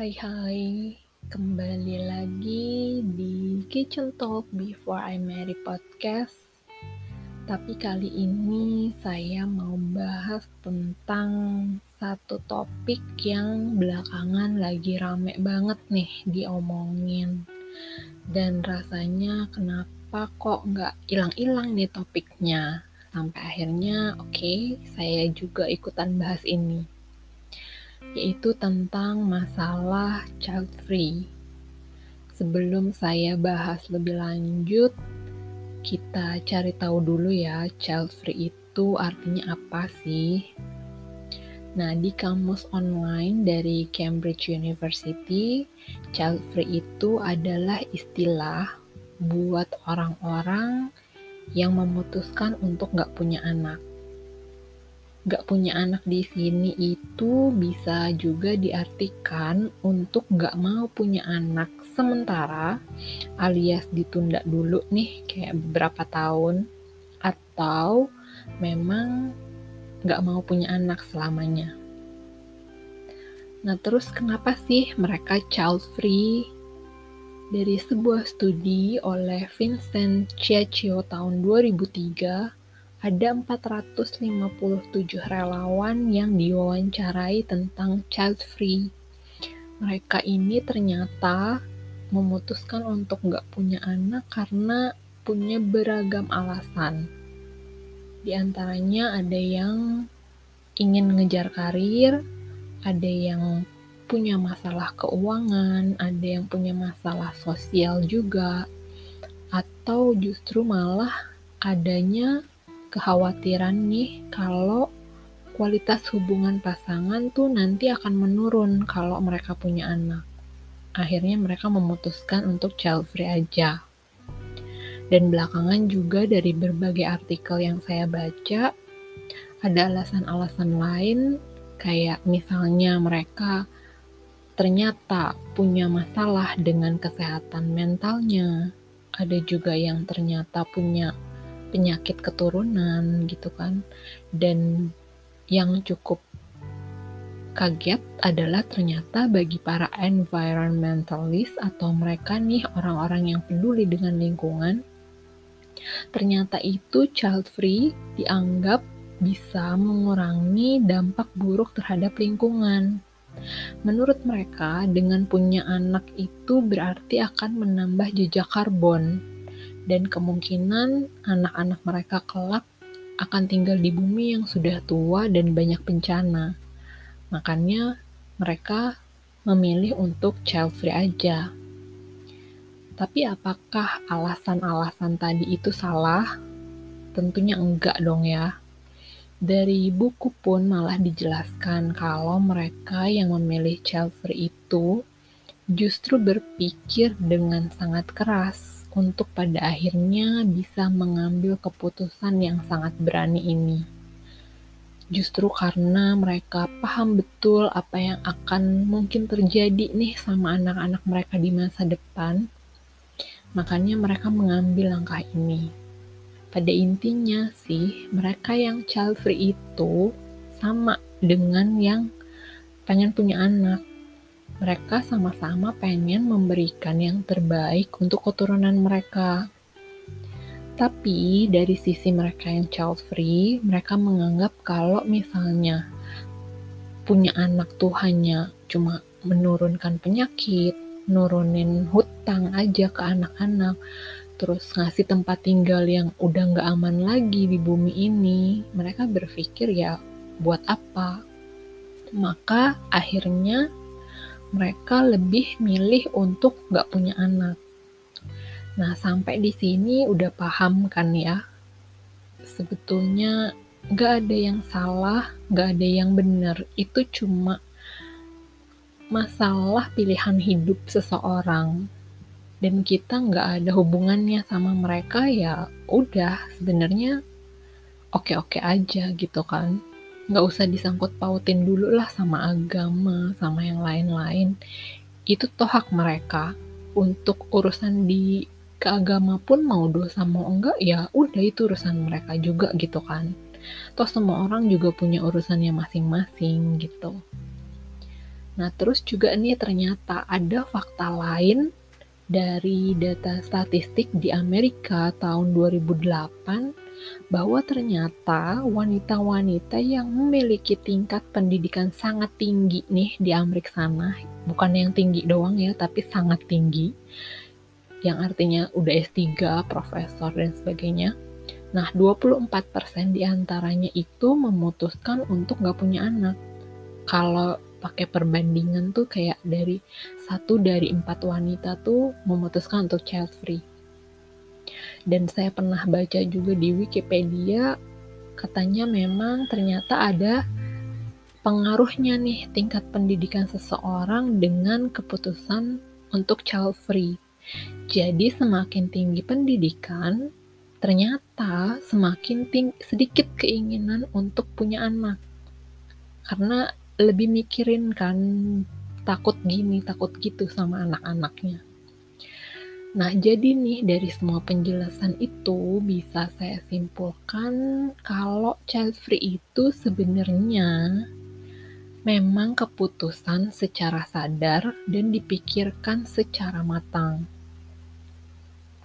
Hai hai, kembali lagi di Kitchen Talk Before I Marry Podcast. Tapi kali ini saya mau bahas tentang satu topik yang belakangan lagi rame banget nih diomongin. Dan rasanya kenapa kok nggak hilang-hilang nih topiknya. Sampai akhirnya oke, okay, saya juga ikutan bahas ini yaitu tentang masalah child free. Sebelum saya bahas lebih lanjut, kita cari tahu dulu ya, child free itu artinya apa sih? Nah, di kamus online dari Cambridge University, child free itu adalah istilah buat orang-orang yang memutuskan untuk nggak punya anak gak punya anak di sini itu bisa juga diartikan untuk gak mau punya anak sementara alias ditunda dulu nih kayak beberapa tahun atau memang gak mau punya anak selamanya. Nah terus kenapa sih mereka child free? Dari sebuah studi oleh Vincent Ciaccio tahun 2003, ada 457 relawan yang diwawancarai tentang child free. Mereka ini ternyata memutuskan untuk nggak punya anak karena punya beragam alasan. Di antaranya ada yang ingin ngejar karir, ada yang punya masalah keuangan, ada yang punya masalah sosial juga, atau justru malah adanya kekhawatiran nih kalau kualitas hubungan pasangan tuh nanti akan menurun kalau mereka punya anak. Akhirnya mereka memutuskan untuk child free aja. Dan belakangan juga dari berbagai artikel yang saya baca, ada alasan-alasan lain kayak misalnya mereka ternyata punya masalah dengan kesehatan mentalnya. Ada juga yang ternyata punya penyakit keturunan gitu kan dan yang cukup kaget adalah ternyata bagi para environmentalist atau mereka nih orang-orang yang peduli dengan lingkungan ternyata itu child free dianggap bisa mengurangi dampak buruk terhadap lingkungan. Menurut mereka, dengan punya anak itu berarti akan menambah jejak karbon dan kemungkinan anak-anak mereka kelak akan tinggal di bumi yang sudah tua dan banyak bencana. Makanya mereka memilih untuk child free aja. Tapi apakah alasan-alasan tadi itu salah? Tentunya enggak dong ya. Dari buku pun malah dijelaskan kalau mereka yang memilih child free itu justru berpikir dengan sangat keras untuk pada akhirnya bisa mengambil keputusan yang sangat berani ini. Justru karena mereka paham betul apa yang akan mungkin terjadi nih sama anak-anak mereka di masa depan, makanya mereka mengambil langkah ini. Pada intinya sih, mereka yang child free itu sama dengan yang pengen punya anak mereka sama-sama pengen memberikan yang terbaik untuk keturunan mereka. Tapi dari sisi mereka yang child free, mereka menganggap kalau misalnya punya anak tuh hanya cuma menurunkan penyakit, nurunin hutang aja ke anak-anak, terus ngasih tempat tinggal yang udah nggak aman lagi di bumi ini, mereka berpikir ya buat apa? Maka akhirnya mereka lebih milih untuk nggak punya anak. Nah, sampai di sini udah paham kan ya? Sebetulnya nggak ada yang salah, nggak ada yang benar. Itu cuma masalah pilihan hidup seseorang. Dan kita nggak ada hubungannya sama mereka ya udah sebenarnya oke-oke aja gitu kan nggak usah disangkut pautin dulu lah sama agama, sama yang lain-lain. Itu toh hak mereka. Untuk urusan di keagama pun mau dosa mau enggak ya udah itu urusan mereka juga gitu kan. Toh semua orang juga punya urusannya masing-masing gitu. Nah, terus juga nih ternyata ada fakta lain dari data statistik di Amerika tahun 2008 bahwa ternyata wanita-wanita yang memiliki tingkat pendidikan sangat tinggi nih di Amerika sana, bukan yang tinggi doang ya, tapi sangat tinggi, yang artinya udah S3, profesor, dan sebagainya. Nah, 24% di antaranya itu memutuskan untuk gak punya anak. Kalau pakai perbandingan tuh kayak dari satu dari empat wanita tuh memutuskan untuk child free. Dan saya pernah baca juga di Wikipedia katanya memang ternyata ada pengaruhnya nih tingkat pendidikan seseorang dengan keputusan untuk child free. Jadi semakin tinggi pendidikan, ternyata semakin tinggi, sedikit keinginan untuk punya anak. Karena lebih mikirin kan takut gini takut gitu sama anak-anaknya nah jadi nih dari semua penjelasan itu bisa saya simpulkan kalau child free itu sebenarnya memang keputusan secara sadar dan dipikirkan secara matang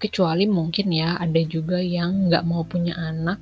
kecuali mungkin ya ada juga yang nggak mau punya anak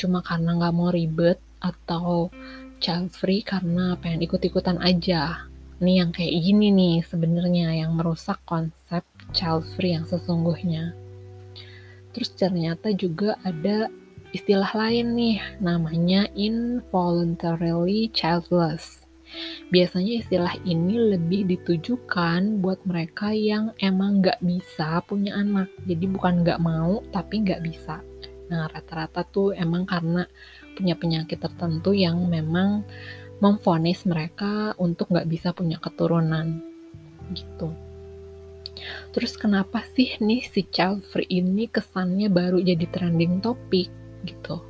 cuma karena nggak mau ribet atau child free karena pengen ikut-ikutan aja. Nih yang kayak gini nih sebenarnya yang merusak konsep child free yang sesungguhnya. Terus ternyata juga ada istilah lain nih namanya involuntarily childless. Biasanya istilah ini lebih ditujukan buat mereka yang emang nggak bisa punya anak. Jadi bukan nggak mau, tapi nggak bisa. Nah, rata-rata tuh emang karena punya penyakit tertentu yang memang memfonis mereka untuk nggak bisa punya keturunan gitu. Terus kenapa sih nih si child free ini kesannya baru jadi trending topik gitu?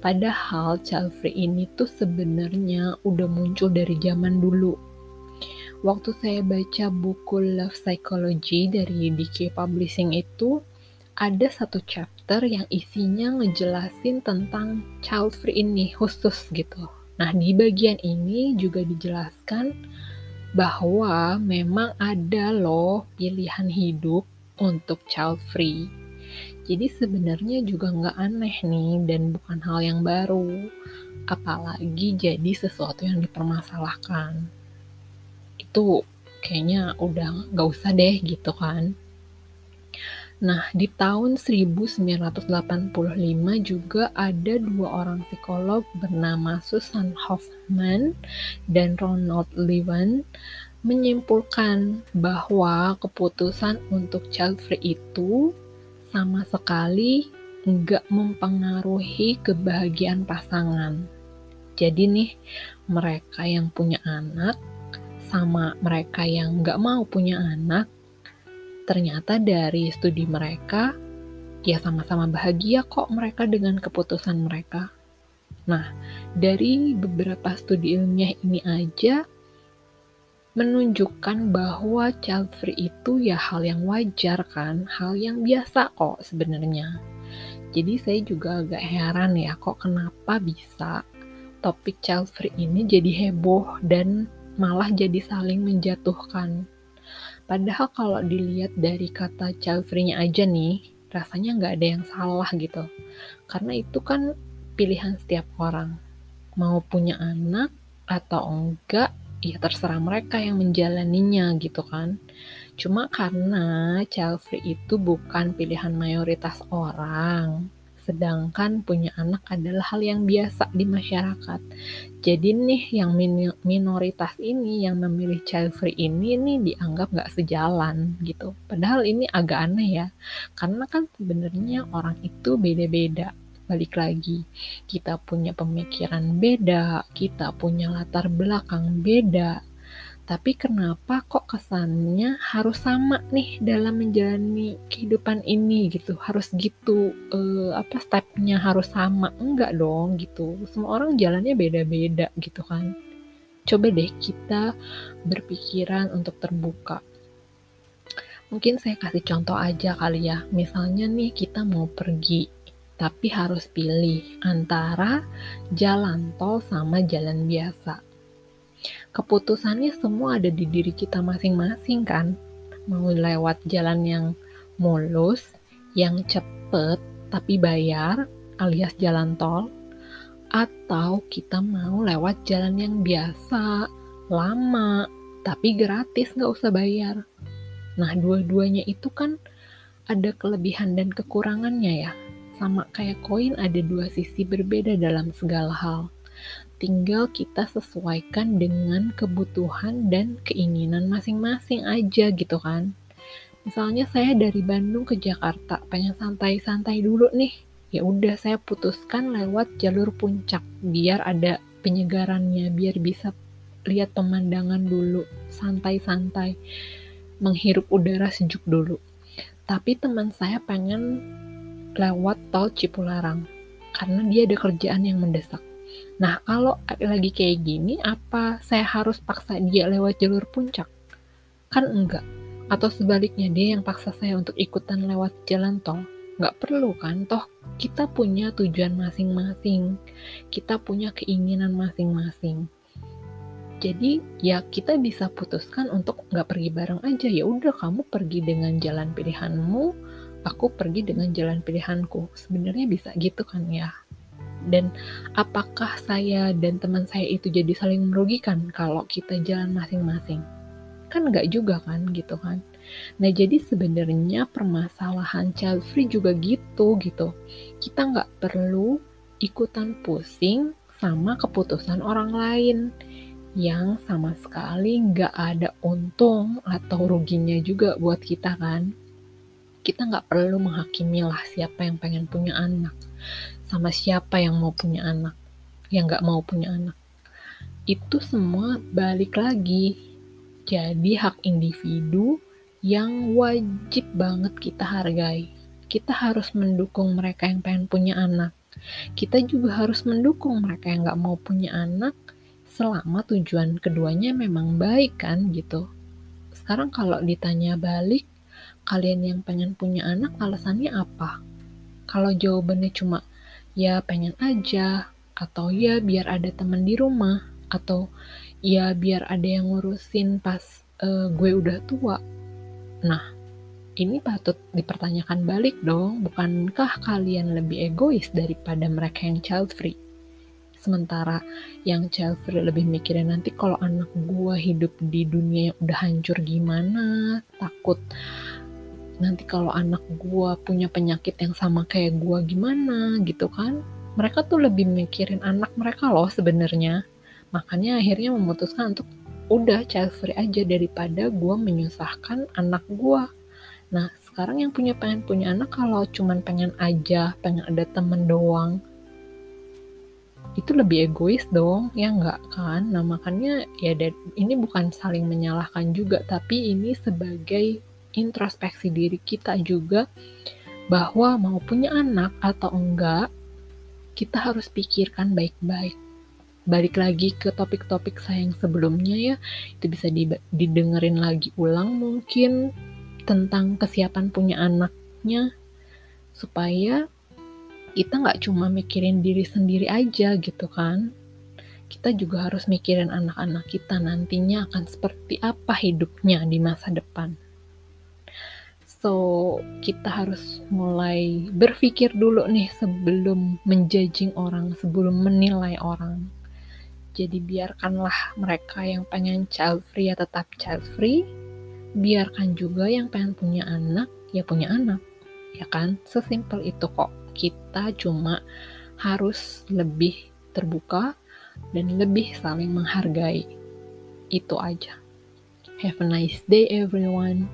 Padahal child free ini tuh sebenarnya udah muncul dari zaman dulu. Waktu saya baca buku Love Psychology dari DK Publishing itu, ada satu chapter yang isinya ngejelasin tentang child free ini khusus gitu. Nah, di bagian ini juga dijelaskan bahwa memang ada loh pilihan hidup untuk child free. Jadi sebenarnya juga nggak aneh nih dan bukan hal yang baru. Apalagi jadi sesuatu yang dipermasalahkan. Itu kayaknya udah nggak usah deh gitu kan. Nah, di tahun 1985 juga ada dua orang psikolog bernama Susan Hoffman dan Ronald Levin menyimpulkan bahwa keputusan untuk child free itu sama sekali nggak mempengaruhi kebahagiaan pasangan. Jadi nih, mereka yang punya anak sama mereka yang nggak mau punya anak ternyata dari studi mereka, ya sama-sama bahagia kok mereka dengan keputusan mereka. Nah, dari beberapa studi ilmiah ini aja menunjukkan bahwa child free itu ya hal yang wajar kan, hal yang biasa kok sebenarnya. Jadi saya juga agak heran ya kok kenapa bisa topik child free ini jadi heboh dan malah jadi saling menjatuhkan. Padahal kalau dilihat dari kata child free-nya aja nih, rasanya nggak ada yang salah gitu. Karena itu kan pilihan setiap orang. Mau punya anak atau enggak, ya terserah mereka yang menjalaninya gitu kan. Cuma karena child free itu bukan pilihan mayoritas orang, sedangkan punya anak adalah hal yang biasa di masyarakat. Jadi nih yang minoritas ini yang memilih child free ini nih dianggap nggak sejalan gitu. Padahal ini agak aneh ya, karena kan sebenarnya orang itu beda-beda. Balik lagi, kita punya pemikiran beda, kita punya latar belakang beda, tapi kenapa kok kesannya harus sama nih dalam menjalani kehidupan ini gitu? Harus gitu uh, apa stepnya harus sama? Enggak dong gitu. Semua orang jalannya beda-beda gitu kan. Coba deh kita berpikiran untuk terbuka. Mungkin saya kasih contoh aja kali ya. Misalnya nih kita mau pergi tapi harus pilih antara jalan tol sama jalan biasa keputusannya semua ada di diri kita masing-masing kan? Mau lewat jalan yang mulus yang cepet tapi bayar alias jalan tol atau kita mau lewat jalan yang biasa lama tapi gratis nggak usah bayar. Nah dua-duanya itu kan ada kelebihan dan kekurangannya ya. Sama kayak koin ada dua sisi berbeda dalam segala hal tinggal kita sesuaikan dengan kebutuhan dan keinginan masing-masing aja gitu kan. Misalnya saya dari Bandung ke Jakarta, pengen santai-santai dulu nih. Ya udah saya putuskan lewat jalur puncak biar ada penyegarannya, biar bisa lihat pemandangan dulu, santai-santai, menghirup udara sejuk dulu. Tapi teman saya pengen lewat tol Cipularang karena dia ada kerjaan yang mendesak Nah, kalau lagi kayak gini, apa saya harus paksa dia lewat jalur puncak? Kan enggak. Atau sebaliknya, dia yang paksa saya untuk ikutan lewat jalan tol. Nggak perlu kan, toh kita punya tujuan masing-masing. Kita punya keinginan masing-masing. Jadi ya kita bisa putuskan untuk nggak pergi bareng aja. Ya udah kamu pergi dengan jalan pilihanmu, aku pergi dengan jalan pilihanku. Sebenarnya bisa gitu kan ya dan apakah saya dan teman saya itu jadi saling merugikan kalau kita jalan masing-masing? Kan nggak juga kan gitu kan? Nah jadi sebenarnya permasalahan child free juga gitu gitu. Kita nggak perlu ikutan pusing sama keputusan orang lain yang sama sekali nggak ada untung atau ruginya juga buat kita kan. Kita nggak perlu menghakimi lah siapa yang pengen punya anak sama siapa yang mau punya anak, yang nggak mau punya anak. Itu semua balik lagi jadi hak individu yang wajib banget kita hargai. Kita harus mendukung mereka yang pengen punya anak. Kita juga harus mendukung mereka yang nggak mau punya anak selama tujuan keduanya memang baik kan gitu. Sekarang kalau ditanya balik, kalian yang pengen punya anak alasannya apa? Kalau jawabannya cuma ya pengen aja atau ya biar ada teman di rumah atau ya biar ada yang ngurusin pas uh, gue udah tua. Nah, ini patut dipertanyakan balik dong, bukankah kalian lebih egois daripada mereka yang child free? Sementara yang child free lebih mikirin nanti kalau anak gue hidup di dunia yang udah hancur gimana, takut nanti kalau anak gue punya penyakit yang sama kayak gue gimana gitu kan? Mereka tuh lebih mikirin anak mereka loh sebenarnya. Makanya akhirnya memutuskan untuk udah child free aja daripada gue menyusahkan anak gue nah sekarang yang punya pengen punya anak kalau cuman pengen aja pengen ada temen doang itu lebih egois dong ya nggak kan? Nah makanya ya ini bukan saling menyalahkan juga tapi ini sebagai introspeksi diri kita juga bahwa mau punya anak atau enggak, kita harus pikirkan baik-baik. Balik lagi ke topik-topik saya yang sebelumnya ya, itu bisa didengerin lagi ulang mungkin tentang kesiapan punya anaknya, supaya kita nggak cuma mikirin diri sendiri aja gitu kan. Kita juga harus mikirin anak-anak kita nantinya akan seperti apa hidupnya di masa depan. So, kita harus mulai berpikir dulu nih sebelum menjudging orang, sebelum menilai orang. Jadi biarkanlah mereka yang pengen child free ya tetap child free. Biarkan juga yang pengen punya anak ya punya anak. Ya kan? Sesimpel itu kok. Kita cuma harus lebih terbuka dan lebih saling menghargai. Itu aja. Have a nice day everyone.